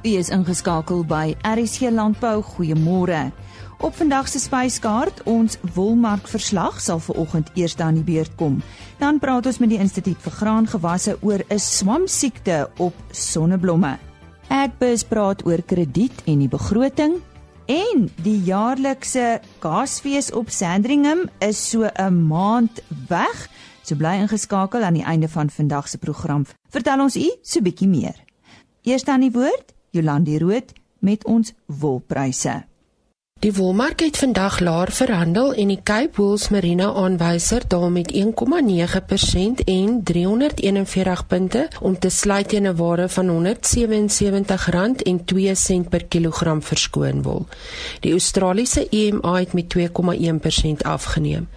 U is ingeskakel by RSC Landbou. Goeiemôre. Op vandag se spyskaart, ons wolmark verslag sal ver oggend eers aan die beurt kom. Dan praat ons met die Instituut vir Graangewasse oor 'n swamsiekte op sonneblomme. Agbus praat oor krediet en die begroting en die jaarlikse Kaasfees op Sandringham is so 'n maand weg. So bly ingeskakel aan die einde van vandag se program. Vertel ons u so bietjie meer. Eers dan die woord Jolandi Rood met ons wolpryse. Die wolmark het vandag laer verhandel en die Cape Wool's Merino aanwyser daal met 1,9% en 341 punte om te sluit teen 'n waarde van R177.02 per kilogram verskoon wol. Die Australiese EMA het met 2,1% afgeneem.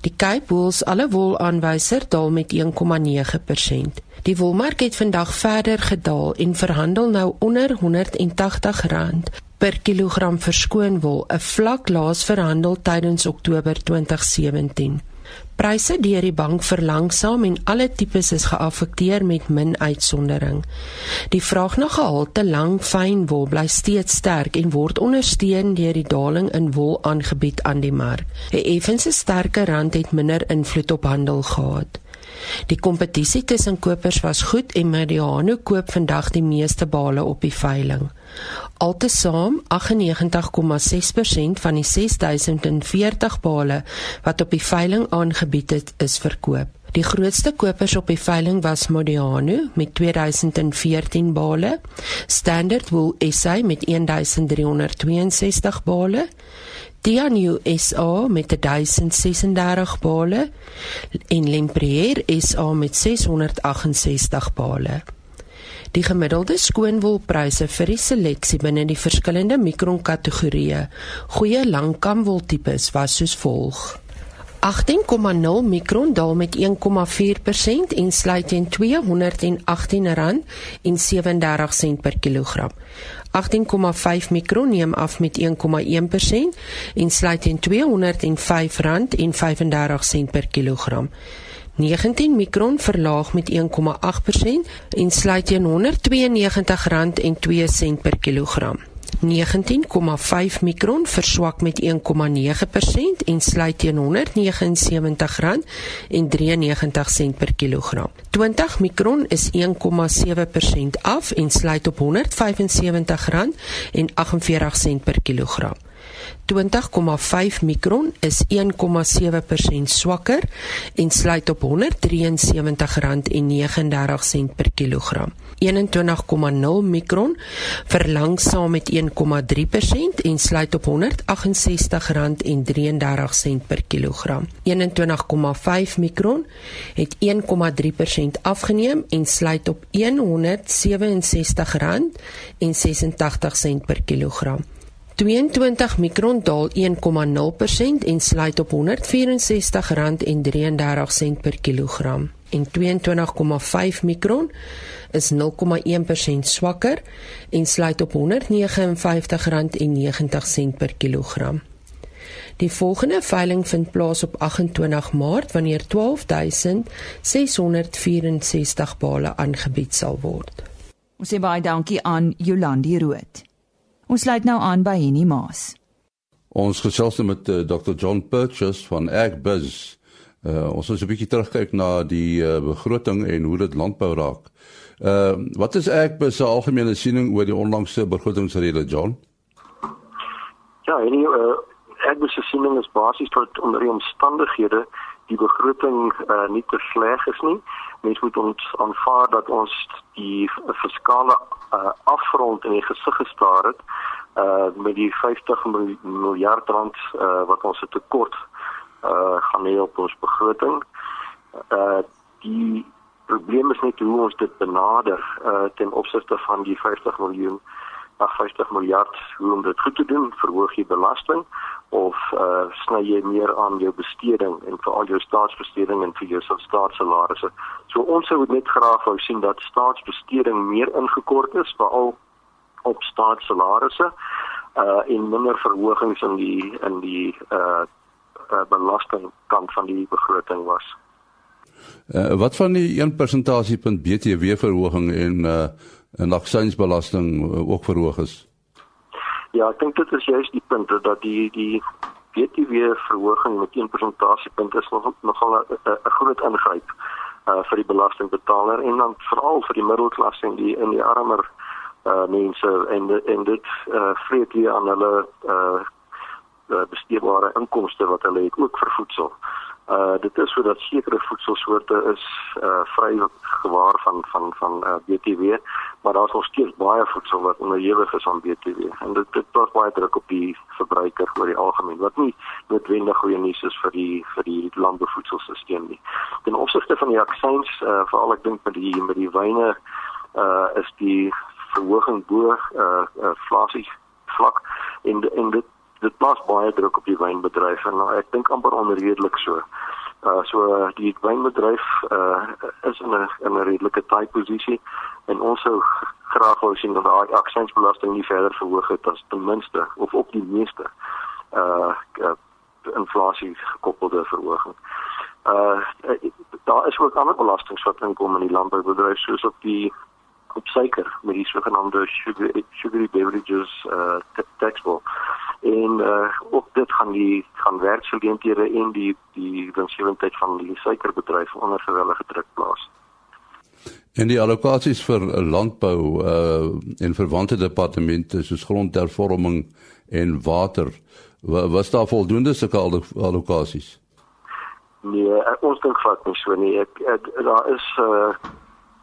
Die Cape Wool's alle wol aanwyser daal met 1,9%. Die wolmark het vandag verder gedaal en verhandel nou onder R180 per kilogram verskoon wol, 'n vlak laas verhandel tydens Oktober 2017. Pryse deur die bank verlangsaam en alle tipes is geaffekteer met min uitsondering. Die vraag na gehalte lang fyn wol bly steeds sterk en word ondersteun deur die daling in wol aangebied aan die mark. 'n Effense sterker rand het minder invloed op handel gehad. Die kompetisie tussen kopers was goed en Mediano koop vandag die meeste bale op die veiling. Altesaam 98,6% van die 6040 bale wat op die veiling aangebied het, is verkoop. Die grootste kopers op die veiling was Modiano met 2014 bale, Standard Wool SA met 1362 bale, Tianyu SA met 1036 bale en Lempriere SA met 668 bale. Die gemiddelde skoonwolpryse vir die seleksie binne die verskillende mikronkategorieë goeie langkamwoltipes was soos volg: 18,0 mikron daal met 1,4% en sluit teen R218,37 per kilogram. 18,5 mikron neem af met 1,1% en sluit teen R205,35 per kilogram. 19 mikron verlaag met 1,8% en sluit teen R192,02 per kilogram. 19,5 mikron verswak met 1,9% en sluit teen R179,93 per kilogram. 20 mikron is 1,7% af en sluit op R175,48 per kilogram. 20,5 mikron is 1,7% swakker en sluit op R173,39 per kilogram. 21,0 mikron verlangsaam met 1,3% en sluit op R168,33 per kilogram. 21,5 mikron het 1,3% afgeneem en sluit op R167,86 per kilogram. 22 mikron daal 1,0% en sluit op R164,33 per kilogram. En 22,5 mikron is 0,1% swakker en sluit op R159,90 per kilogram. Die volgende veiling vind plaas op 28 Maart wanneer 12664 bale aangebied sal word. Ons sê baie dankie aan Jolandi Rood. Ons sluit nou aan by Henny Maas. Ons gesels nou met uh, eh, Dr John Purchase van Agbus. Uh, ons wil 'n bietjie terugkyk na die uh, begroting en hoe dit landbou raak. Uh wat is Agbus se algemene siening oor die onlangse begrotingsrede John? Ja, Henny, uh, Agbus se siening is basies dat onder die omstandighede die begroting uh, nie te sleg is nie. Mens moet ons aanvaar dat ons die fiskale uh, afrond in die gesig gestaar het uh met die 50 miljard rand uh wat ons tekort uh gaan hê op ons begroting. Uh die probleem is net hoe ons dit benader uh ten opsigte van die 50 miljoen na 50 miljard hoe om dit goed te doen verhoog jy belasting of uh sny jy meer aan jou besteding en veral jou staatsbesteding en vir jou staatssalarisse. So ons sou net graag wou sien dat staatsbesteding meer ingekort is veral op staatssalarisse uh en minder verhogings in die in die uh, uh belasting kant van die begroting was. Uh wat van die 1 persentasiepunt BTW verhoging en uh 'n aksiesbelasting ook verhoog is. Ja, ek dink dit is juist die punt dat die die BTW verhoging met 1 persentasiepunt is nog nogal 'n groot ingryp uh vir die belastingbetaler en dan veral vir die middelklas en die in die armer uh mense en en dit uh vreet hier aan hulle uh besteedbare inkomste wat hulle het ook vir voedsel. Uh dit is sodat sekere voedselsoorte is uh vry gewaar van van van uh, BTW, maar daar's nog steeds baie voedsel wat onderhewig is aan BTW en dit dit plaas baie druk op die verbruiker oor die algemeen wat nie noodwendig goeie nuus is vir die vir die landbouvoedselstelsel nie. Ten opsigte van die aksies, uh veral ek dink met die met die wyne uh is die verhoging bo uh, uh inflasie vlak en en dit dit plaas baie druk op die wynbedryf en nou, ek dink amper onredelik so. Uh so die wynbedryf uh is in 'n in 'n redelike taai posisie en ons sou graag wou sien dat daai aksiesbelasting nie verder verhoog het as ten minste of op die meeste uh, uh inflasie gekoppelde verhoging. Uh daar is ook ander belastings wat inkom in die landboubedryf soos op die op suiker met die sogenaamde sugar sugary beverages uh tax bill en uh ook dit gaan die gaan werksgeleenthede en die die winsgewendheid van die suikerbedryf onder gewellige druk plaas. En die allokasies vir landbou uh en verwante departemente soos grondhervorming en water was daar voldoende sulke allokasies? Nee, ons dink glad nie so nie. Ek, ek daar is uh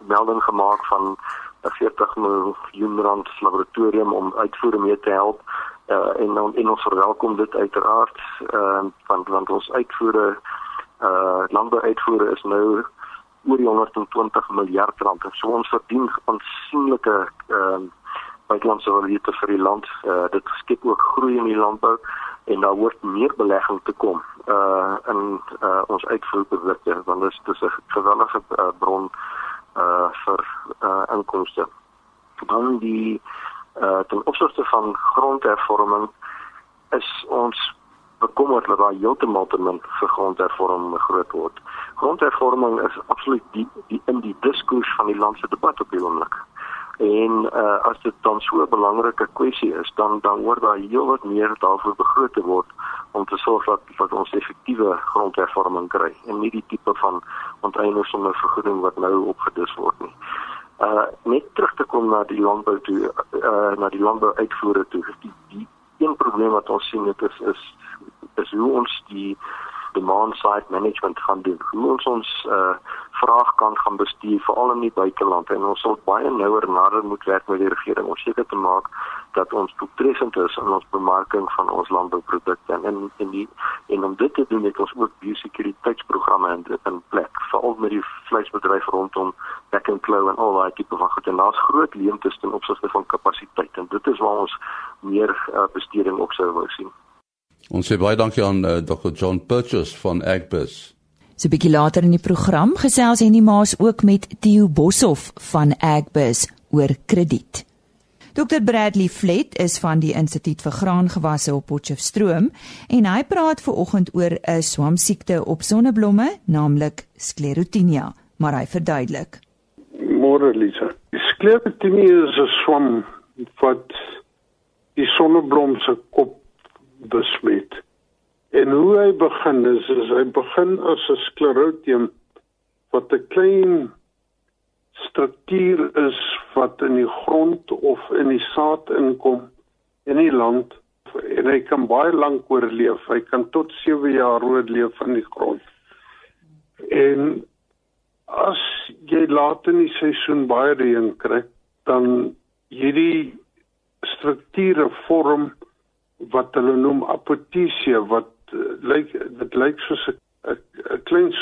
melding gemaak van 'n 40 miljoen rand laboratorium om uitvoere mee te help uh, en dan en ons verwelkom dit uiteraard uh, want want ons uitvoere uh landbouuitvoere is nou oor die 120 miljard rand. En so ons verdien aansienlike uh buitelandse valuta vir die land. Uh dit skep ook groei in die landbou en daar word meer belegging te kom uh in uh ons uitvoerprodukte want dit is 'n gewellige uh, bron uh vir uh inkomste. Dan die uh ten opsigte van grondhervorming is ons bekommerd dat daar heeltemal te min vir grondhervorming groot word. Grondhervorming is absoluut die, die in die diskurs van die land se debat op die oomblik. En uh as dit dan so 'n belangrike kwessie is, dan dan word daar heelwat meer daarvoor begroot te word om te sorg dat dat ons effektiewe grondhervorming kry en nie die tipe van onteiening sonder vergoeding wat nou opgedis word nie uh net terug te kom na die landbou toe uh na die landbou uitvoere toe. Die, die een probleem wat ons sien dit is is is hoe ons die demand side management gaan doen. Hoe ons ons uh vraag kan gaan bestuur veral in die buiteland. En ons sal baie nouer nader moet werk met die regering om seker te maak dat ons doeltreffend is in ons bemarking van ons landbouprodukte en in in die en om dit te doen het ons ook biosekuriteitsprogramme in in plek veral met die vleisbedryf rondom back and claw en al daai tipe van goed en daar's groot leemtes ten opsigte van kapasiteit en dit is waar ons meer uh, besteding op sou wou sien. Ons sê baie dankie aan uh, Dr. John Purchase van Agbus. So 'n bietjie later in die program gesels Henny Maas ook met Theo Boshoff van Agbus oor krediet. Dr Bradley Flet is van die Instituut vir Graangewasse op Potchefstroom en hy praat ver oggend oor 'n swamsiekte op sonneblomme, naamlik Sclerotinia, maar hy verduidelik. Môre Lisa. Sclerotinia is 'n swam wat die sonneblom se kop besmet. En hoe hy begin is, is hy begin as 'n sklerotium wat 'n klein struktuur is wat in die grond of in die saad inkom in die land en hy kan baie lank oorleef. Hy kan tot 7 jaar oorleef van die grond. En as jy laat in die seisoen baie reën kry, dan hierdie strukture vorm wat hulle noem apothesia wat uh, lyk dit lyk soos 'n klein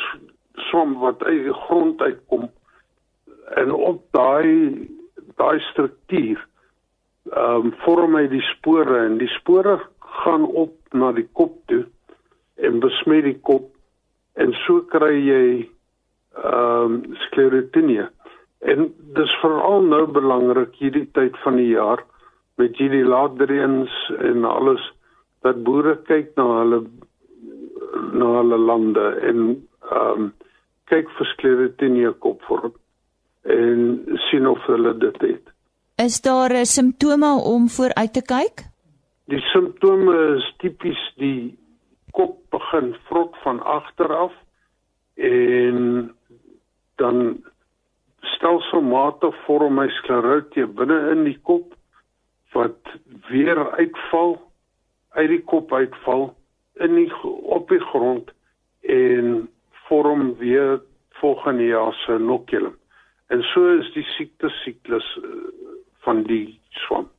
som wat uit die grond uitkom en op daai daai struktuur ehm um, vorm hy die spore en die spore gaan op na die kop toe en besmet die kop en so kry jy ehm um, sklerotinie en dis veral nou belangrik hierdie tyd van die jaar met hierdie laatreëns en alles dat boere kyk na hulle na hulle lande en ehm um, kyk vir sklerotinie kopvorm en sien of hulle dit het. Is daar 'n simptome om vooruit te kyk? Die simptome is tipies die kop begin vrot van agter af en dan stelselmatig vorm hy sklerotie binne in die kop wat weer uitval uit die kop uitval in die op die grond en vorm weer volgende jaar se inoculum. En so is die siekte siklus uh, van die swam.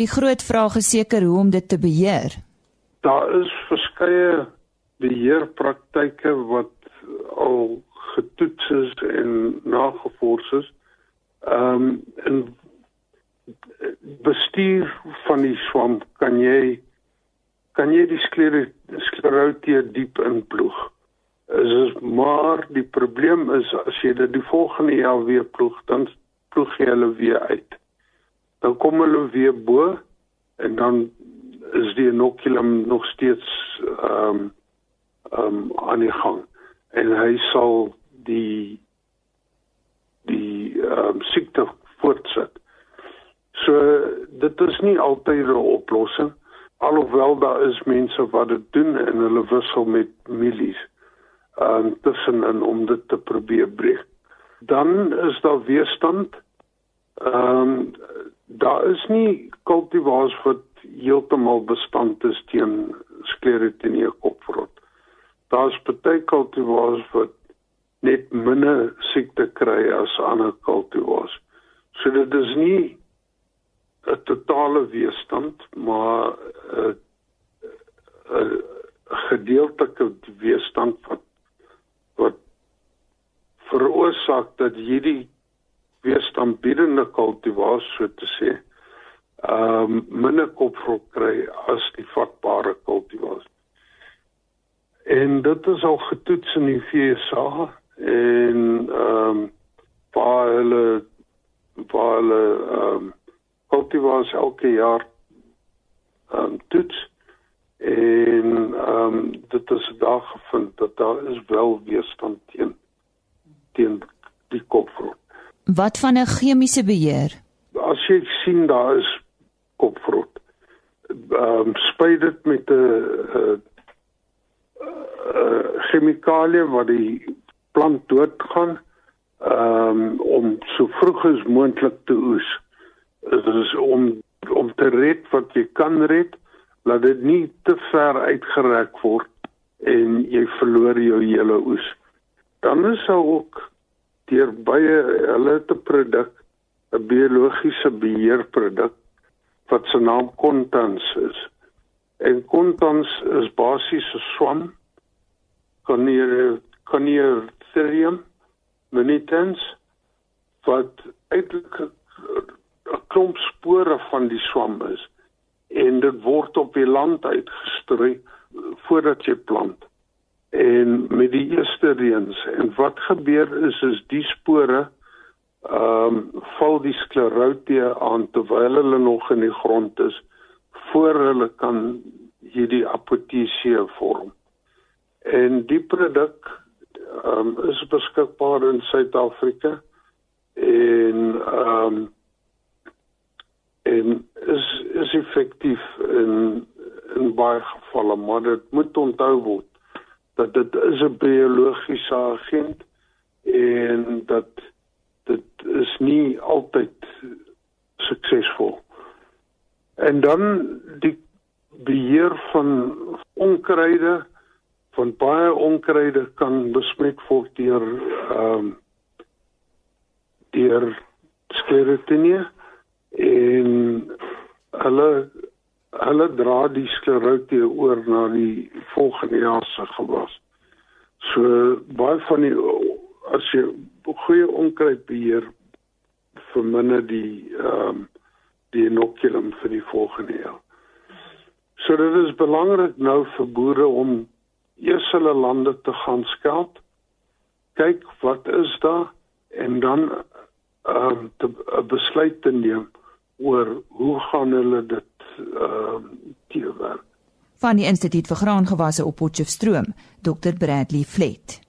Die groot vraag is seker hoe om dit te beheer. Daar is verskeie beheerpraktyke wat al getoets is en nagevors is. Ehm um, in bestuur van die swam kan jy kan jy die sklerotie diep inploeg is is maar die probleem is as jy dit die volgende jaar weer ploeg dan ploeg jy hulle weer uit. Dan kom hulle weer bo en dan is die inoculum nog steeds ehm um, ehm um, aan die gang en hy sal die die ehm um, siekte voortsit. So dit is nie altyd 'n oplossing alhoewel daar is mense wat dit doen en hulle wissel met milies um, tussenin om dit te probeer breek. Dan is daar weerstand. Ehm um, daar is nie kultivars wat heeltemal bestand is teen sklerotine kopvrot. Daar's baie kultivars wat net minder siekte kry as ander kultivars. So dit is nie 'n totale weerstand, maar 'n gedeeltelike weerstand wat veroorsaak dat hierdie weerstandbiedende kultivars so te sê ehm um, minder kopvrot kry as die vatbare kultivars. En dit is al getoets in die VSA en ehm um, waar hulle waar hulle ehm um, kultivars elke jaar ehm um, toets en ehm um, dit is daar gevind dat daar is wel weerstand teen teen die kopvrot. Wat van 'n chemiese beheer? As jy sien daar is kopvrot, ehm um, spuit dit met 'n 'n chemikalie wat die plant doodgaan um, om so vroeg as moontlik te oes. Dit is om om te red wat jy kan red, laat dit nie te ver uitgereik word en jy verloor jou hele oes dan is daar ook deur baie hulle te produk 'n biologiese beheerproduk wat se naam Contans is. En Contans is basies 'n swam Coniatherium minitans wat eintlik 'n klomp spore van die swam is en dit word op die land uitgestrooi voordat jy plant en met die eerste reëns en wat gebeur is is die spore ehm um, val die sklerotie aan terwyl hulle nog in die grond is voor hulle kan hierdie apotesie vorm. En die produk ehm um, is beskikbaar in Suid-Afrika en ehm um, en is is effektief in in baie gevalle maar dit moet onthou word dat dit is 'n biologiese agent en dat dit is nie altyd suksesvol. En dan die beheer van onkruide van baie onkruide kan besmet word deur ehm um, deur sklerotinie en hulle hulle dra die sklerotie oor na die volgende jaar se gewas. So baie van die as jy goeie onkruid beheer verminder die ehm um, die inoculum vir die volgende jaar. So dit is belangrik nou vir boere om eers hulle lande te gaan skeld. Kyk wat is daar en dan ehm um, 'n besluit te neem oor hoe gaan hulle dit ehm uh, teewerk. Van die Instituut vir Graangewasse op Potchefstroom, Dr Bradley Flet.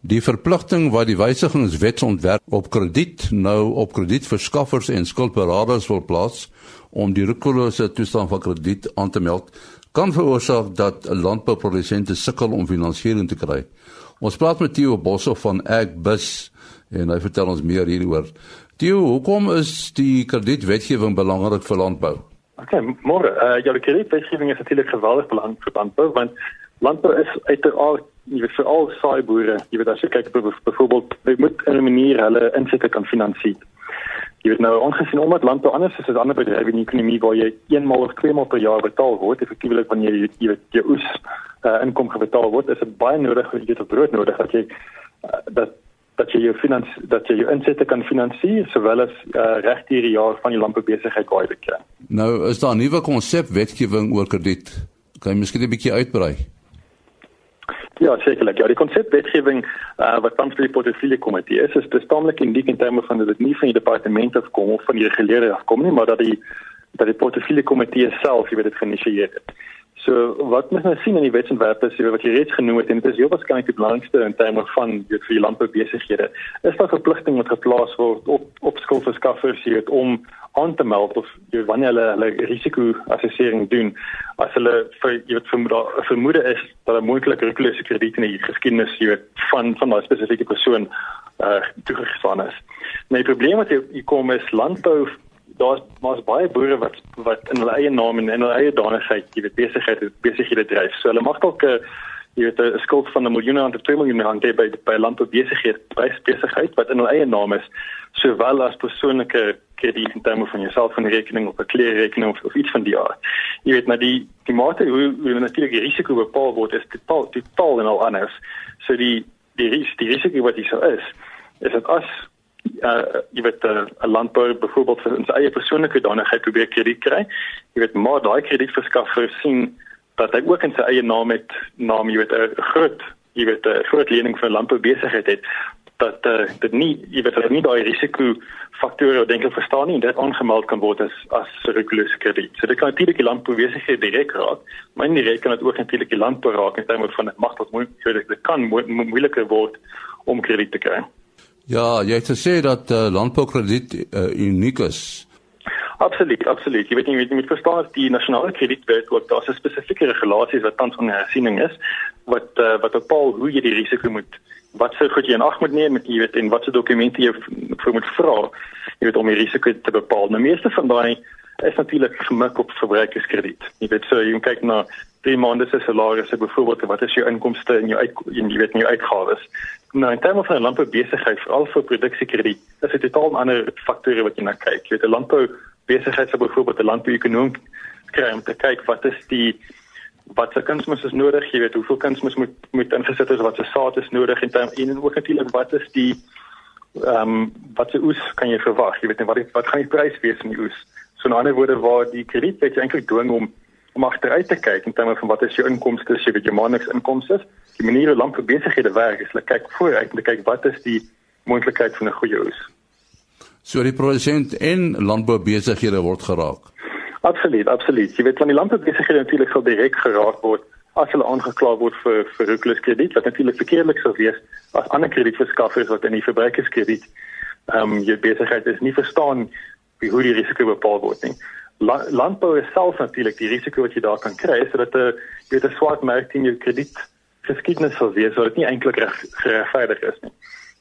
Die verpligting wat die wysigingswetsontwerp op krediet nou op kredietverskaffers en skuldberaders wil plaas om die rukulose toestand van krediet aan te meld, kan veroorsaak dat landbouprodusente sukkel om finansiering te kry. Ons praat met Theo Boshoff van Agbus en hy vertel ons meer hieroor. Theo, hoekom is die kredietwetgewing belangrik vir landbou? OK, môre, uh, ja, die kredietwetgewing is natuurlik geweldig belangrik vir landbou want landbou is uiteraard jy weet vir al saai boere, jy weet as jy kyk byvoorbeeld, jy moet 'n manier hulle insette kan finansier. Jy weet nou ongesien omdat landbou anders is as ander bedrywe in die ekonomie waar jy eenmaal of tweemaal per jaar betaal word, effektiewelik wanneer jy jy weet jou oes uh, inkom betaal word, is dit baie nodig vir jy het brood nodig dat jy uh, dat dat jy jou finans dat jy jou insette kan finansier sowel as uh, reg hierdie jaar van die landboubesigheid waar jy kry. Nou is daar 'n nuwe konsep wetgewing oor krediet. Kan jy miskien 'n bietjie uitbrei? Ja, sekerlik. Ja, die konsepwetgewing uh, wat tans vir die portefeulje komitee is, is bestaamlik indiek in terme van dat dit nie van die departement afkom of van die reguleerder afkom nie, maar dat die dat die portefeulje komitee self hier dit geïnisieer het. So wat mens nou sien in die wetsontwerpe is wat jy reeds genoem het en dit is heel waarskynlik die belangrikste in terme van dit vir die landboubesighede. Is daar verpligting wat geplaas word op op skuldverskaffers hier om aan te meld of jy wanneer hulle hulle risiko-assessering doen as hulle vir jy weet vermoed vermoede is dat 'n moontlike rukulose krediet in die geskiedenis jy weet van van 'n spesifieke persoon uh toegestaan is. My probleem wat hier kom is landbou daar's maar baie boere wat wat in hulle eie naam en in hulle eie danigheid weet besigheid besighede dryf. So hulle mag dalk 'n jy weet 'n skuld van 'n miljoen rand tot 2 miljoen rand hê by by landboubesigheid, besigheid wat in hulle eie naam is, sowel as persoonlike krediet in terme van jouself van rekening of 'n kleerrekening of, of iets van die aard. Jy weet maar die die mate hoe hoe natuurlik die risiko bepaal word is totaal totaal en al anders. So die die ris die risiko wat hier sou is, is dat as uh jy weet 'n uh, landbouer byvoorbeeld vir sy eie persoonlike danigheid probeer krediet kry, jy weet maar daai kredietverskaffer sien dat hy ook in sy eie naam het naam jy weet 'n groot jy weet 'n groot lening vir landboubesigheid het dat uh, dit nie jy weet dat nie daai risiko faktore dink ek verstaan nie dit aangemeld kan word as as reguliere krediet. So dit kan natuurlik die landboubesigheid direk raak, maar nie direk kan dit ook natuurlik die landbou raak in terme van dit mag tot moeilik dit kan moeiliker word om krediet te kry. Ja, jy het gesê dat uh, landboukrediet uh, uniek is. Absoluut, absoluut. Jy weet nie, jy moet verstaan dat die nasionale kredietwet ook daar se spesifieke regulasies wat tans onder hersiening is wat uh, wat bepaal hoe jy die risiko moet wat se goed jy in ag moet neem met jy weet en wat se dokumente jy vir moet vra jy weet om die risiko te bepaal. Nou meeste van daai is natuurlik gemik op verbruikerskrediet. Jy weet so jy kyk na drie maande se salarisse byvoorbeeld wat is jou inkomste en jou uit jy weet jou uitgawes. Nou in terme van 'n landboubesigheid veral vir produksiekrediet, is dit totaal 'n ander faktore wat jy na kyk. Jy weet 'n landbou besigheid sou byvoorbeeld 'n landbouekonoom kry om te kyk wat is die wat se kunsmis is nodig, jy weet hoeveel kunsmis moet moet ingesit is, wat se saad is nodig en dan en ook natuurlik wat is die ehm um, wat se oes kan jy verwag, jy weet wat wat gaan die prys wees van die oes. So in ander woorde waar die krediet wat jy eintlik dwing om om agteruit te kyk in terme van wat is jou inkomste, jy weet jou maandeliks inkomste, die manier hoe landboubesighede werk is, hulle kyk vooruit om te kyk wat is die moontlikheid van 'n goeie oes. So die produsent en landboubesighede word geraak. Absoluut, absoluut. Jy weet van die landboubesighede natuurlik sal direk geraak word as hulle aangekla word vir vir ruklus krediet wat natuurlik verkeerdelik sou wees as ander kredietverskaffers wat in die verbruikerskrediet ehm um, jy besigheid is nie verstaan wie hoe die risiko bepaal word nie. La, landbou is self natuurlik die risiko wat jy daar kan kry sodat 'n jy weet 'n swart mark in jou krediet geskiedenis sou wees wat nie eintlik reg geregverdig is nie.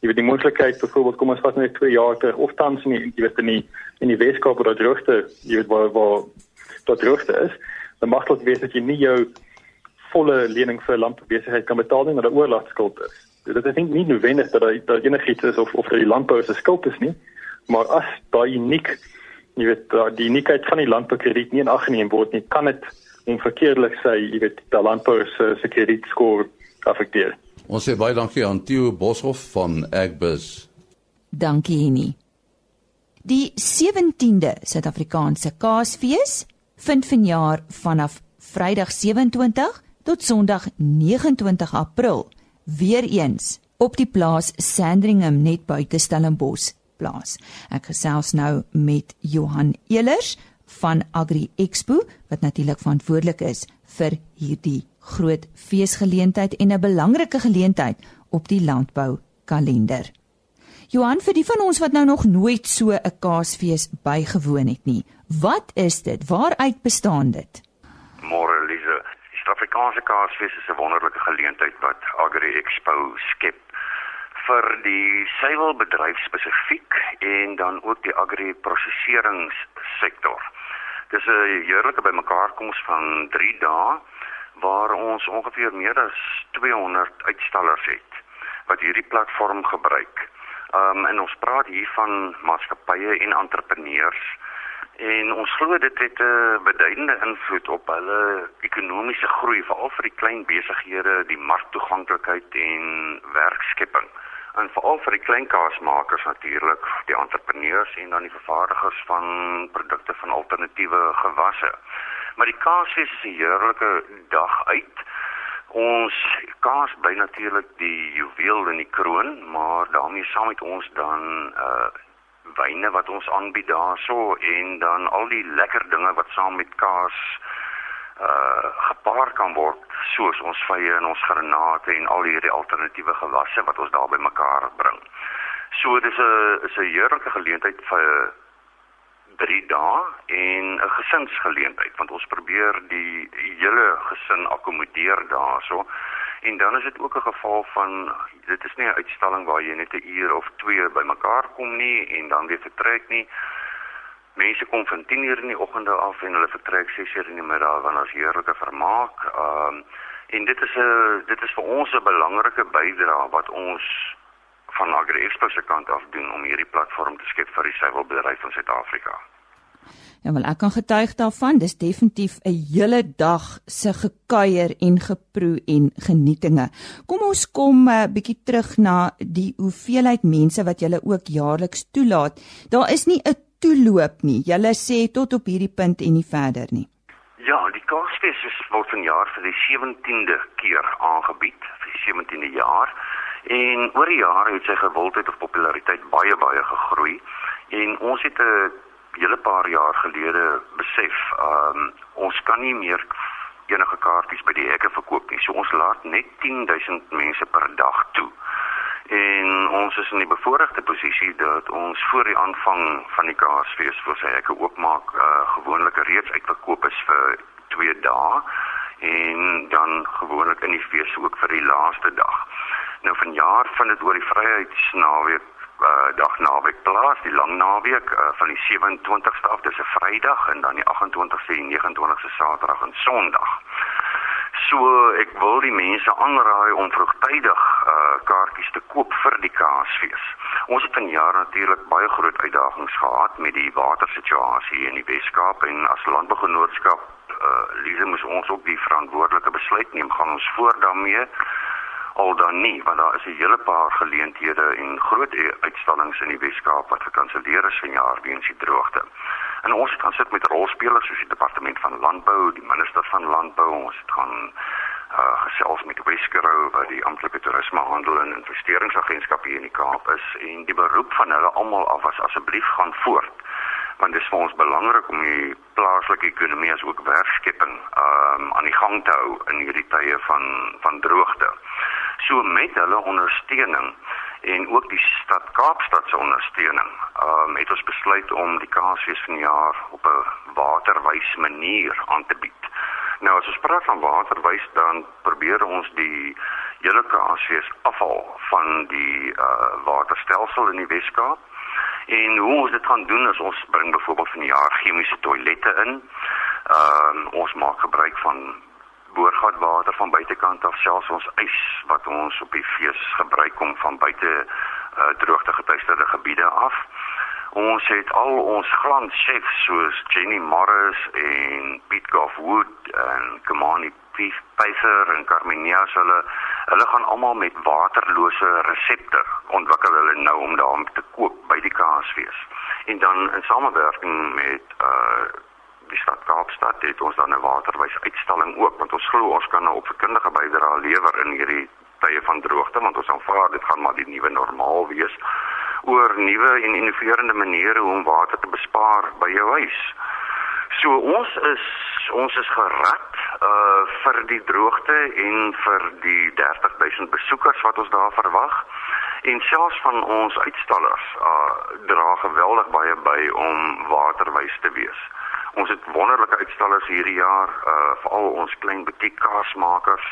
Jy weet die moontlikheid byvoorbeeld kom ons vat net 2 jaar terug of tans in die, jy weet in die in die Weskaap waar droogte jy weet waar waar daar droogte is dan mag dit wees dat jy nie jou volle lening vir landboubesigheid kan betaal nie maar 'n oorlagskuld is. Dit is nie noodwendig dat daar enigiets is of of dat die landbou se skuld is nie maar as daai uniek jy weet die uniekheid van die landboukrediet nie in ag geneem word nie kan dit en verkeerdelik sê jy weet die landbou se se kredietskoor affekteer Ons sê baie dankie aan Theo Boshoff van Agbus. Dankie Henny. Die 17de Suid-Afrikaanse Kaasfees vind vanjaar vanaf Vrydag 27 tot Sondag 29 April weer eens op die plaas Sandringham net buite Stellenbosch plaas. Ek gesels nou met Johan Elers van Agri Expo wat natuurlik verantwoordelik is vir hierdie groot feesgeleentheid en 'n belangrike geleentheid op die landbou kalender. Johan, vir die van ons wat nou nog nooit so 'n kaasfees bygewoon het nie, wat is dit? Waaruit bestaan dit? Môre Lize, die Suid-Afrikaanse Kaasfees is 'n wonderlike geleentheid wat Agri Expo skep vir die suiwelbedryf spesifiek en dan ook die agri-prosesseringssektor. Dis 'n jaarlike bymekaarkoms van 3 dae waar ons ongeveer meer as 200 uitstallers het wat hierdie platform gebruik. Um en ons praat hier van maatskappye en entrepreneurs en ons glo dit het 'n beduidende invloed op hulle ekonomiese groei veral vir die klein besighede, die marktoeganklikheid en werkskepping. En veral vir die klein kaasmakers natuurlik, die entrepreneurs en dan die vervaardigers van produkte van alternatiewe gewasse. Maar die kaasfees is 'n heerlike dag uit Ons kaas bly natuurlik die juweel in die kroon, maar daarmee saam met ons dan uh wyne wat ons aanbied daarso en dan al die lekker dinge wat saam met kaas uh gepaard kan word, soos ons vye en ons granate en al hierdie alternatiewe gewasse wat ons daar bymekaar bring. So dis 'n is 'n heerlike geleentheid vir 3 dae en 'n gesinsgeleentheid want ons probeer die hele gesin akkommodeer daarso. En dan is dit ook 'n geval van dit is nie 'n uitstalling waar jy net 'n uur of 2 bymekaar kom nie en dan weer vertrek nie. Mense kom van 10:00 in die oggende af en hulle vertrek 6:00 in die middag want ons heerlike vermaak. Ehm um, en dit is 'n dit is vir ons 'n belangrike bydrae wat ons van Agri Expo se kant af doen om hierdie platform te skep vir die suiwelbedryf in Suid-Afrika. Ja, wel ek kan getuig daarvan, dis definitief 'n hele dag se gekuier en geproe en genietinge. Kom ons kom 'n uh, eh, bietjie terug na die hoeveelheid mense wat julle ook jaarliks toelaat. Daar is nie 'n toeloop nie. Julle sê tot op hierdie punt en nie verder nie. Ja, die Kaapfees is word vanjaar vir die 17de keer aangebied, vir die 17de jaar. En oor die jare het sy gewildheid of populariteit baie baie gegroei en ons het 'n hele paar jaar gelede besef, ehm um, ons kan nie meer enige kaartjies by die hekke verkoop nie. So ons laat net 10000 mense per dag toe. En ons is in die bevoordeelde posisie dat ons voor die aanvang van die Kaasfees vir sy hekke oopmaak, uh, gewoonlik reeds uitverkoop is vir 2 dae en dan gewoonlik in die fees ook vir die laaste dag. Nou vanjaar vind dit oor die Vryheidsnaweek uh, dag naweek plaas, die lang naweek uh, van die 27ste af, dis 'n Vrydag en dan die 28ste en 29ste Saterdag en Sondag. So ek wil die mense aanraai om vroegtydig uh, kaartjies te koop vir die Kaasfees. Ons het vanjaar natuurlik baie groot uitdagings gehad met die watersituasie in die Weskaap en as landbougenootskap uh, lees ons ons ook die verantwoordelike besluit neem gaan ons voort daarmee al dan nie want daar is 'n hele paar geleenthede en groot uitstallings in die Weskaap wat gekanselleer is vanjaar weens die droogte. En ons gaan sit met rolspelers soos die departement van landbou, die minister van landbou, ons gaan uh gesels met Weskerou wat die amptelike toerisme handel en investeringsagentskap hier in die Kaap is en die beroep van hulle almal af was asseblief gaan voort want dit is vir ons belangrik om die plaaslike ekonomie as ook werkskepping um aan die gang te hou in hierdie tye van van droogte. So met hulle ondersteuning en ook die stad Kaapstad se ondersteuning, ehm um, het ons besluit om die Kaasfees van die jaar op 'n waterwys manier aan te bied. Nou as ons praat van waterwys dan probeer ons die hele Kaasfees afval van die uh waterstelsel in die Weskaap. En hoe ons dit gaan doen is ons bring byvoorbeeld van die jaar chemiese toilette in. Ehm um, ons maak gebruik van boorgatwater van buitekant af selfs ons ys wat ons op die fees gebruik om van buite uh, droogte getuisterde gebiede af. Ons het al ons glans chefs soos Jenny Morris en Piet Goffwood en Kamani Pfeiffer en Carminia hulle hulle gaan almal met waterlose resepte ontwikkel hulle nou om daarmee te koop by die kaasfees. En dan in samewerking met uh die stad Kaapstad het ons dan 'n waterwys uitstalling ook want ons glo ons kan nou op verkundige bydrae lewer in hierdie tye van droogte want ons aanvaar dit gaan maar die nuwe normaal wees oor nuwe en innoverende maniere om water te bespaar by jou huis. So ons is ons is gerad uh vir die droogte en vir die 30000 besoekers wat ons daar verwag. En selfs van ons uitstallers uh dra geweldig baie by om waterwys te wees. Ons het wonderlike uitstallers hierdie jaar, uh veral ons klein butiekkaasmakers.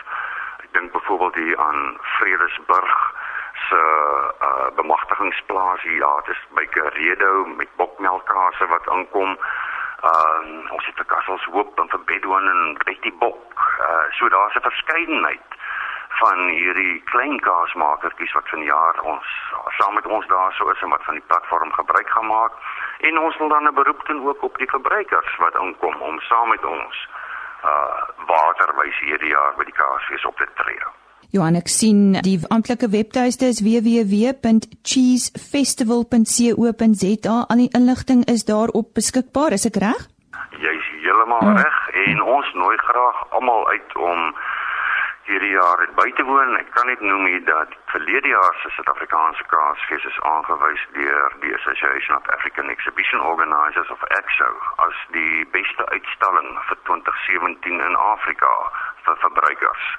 Ek dink byvoorbeeld hier aan Vredesburg se uh bemagtigingsplaas hier, ja, dit is by Karedo met bokmelkkase wat aankom. Uh ons het vir Kassels Hoop en vir Bedouin en Betty Bok. Uh so daar's 'n verskeidenheid van hierdie klein kaasmakertjies wat vanjaar ons saam met ons daar sou is en wat van die platform gebruik gaan maak en ons wil dan 'n beroep doen ook op die verbruikers wat aankom om saam met ons uh waterwys hierdie jaar by die kaasfees op te tree. Johan ek sien die amptelike webtuiste is www.cheesefestival.co.za al die inligting is daarop beskikbaar is ek reg? Jy's heeltemal hmm. reg en ons nooi graag almal uit om hierdie jaar het by te woon. Ek kan net noem hier dat verlede jaar se Suid-Afrikaanse Kaasfees is aangewys deur die Association of African Exhibition Organisers of AXO as die beste uitstalling vir 2017 in Afrika vir verbruikers.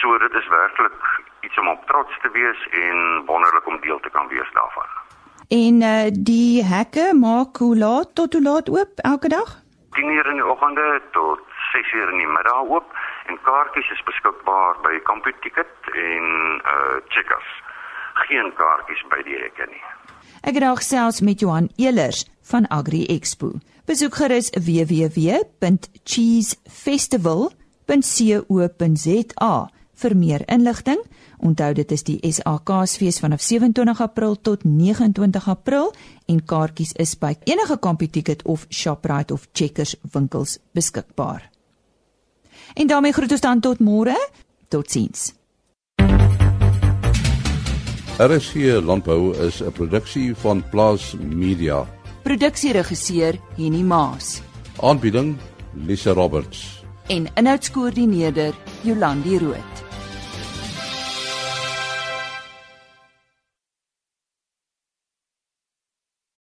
So dit is werklik iets om op trots te wees en wonderlik om deel te kan wees daarvan. En uh, die hekke maak hoe laat tot hoe laat oop elke dag? 10:00 in die oggende tot 6:00 in die middag oop en kaartjies is beskikbaar by CompuTicket en uh Checkers. Geen kaartjies by die hekke nie. Ek het dalk selfs met Johan Elers van Agri Expo. Besoek gerus www.cheesefestival.co.za vir meer inligting. Onthou dit is die SAKsfees vanaf 27 April tot 29 April en kaartjies is by enige CompuTicket of Shoprite of Checkers winkels beskikbaar. En daarmee groet ons dan tot môre. Totsiens. RSG Landbou is 'n produksie van Plaas Media. Produksieregisseur Henny Maas. Aanbieding Lisa Roberts. En inhoudskoördineerder Jolandi Root.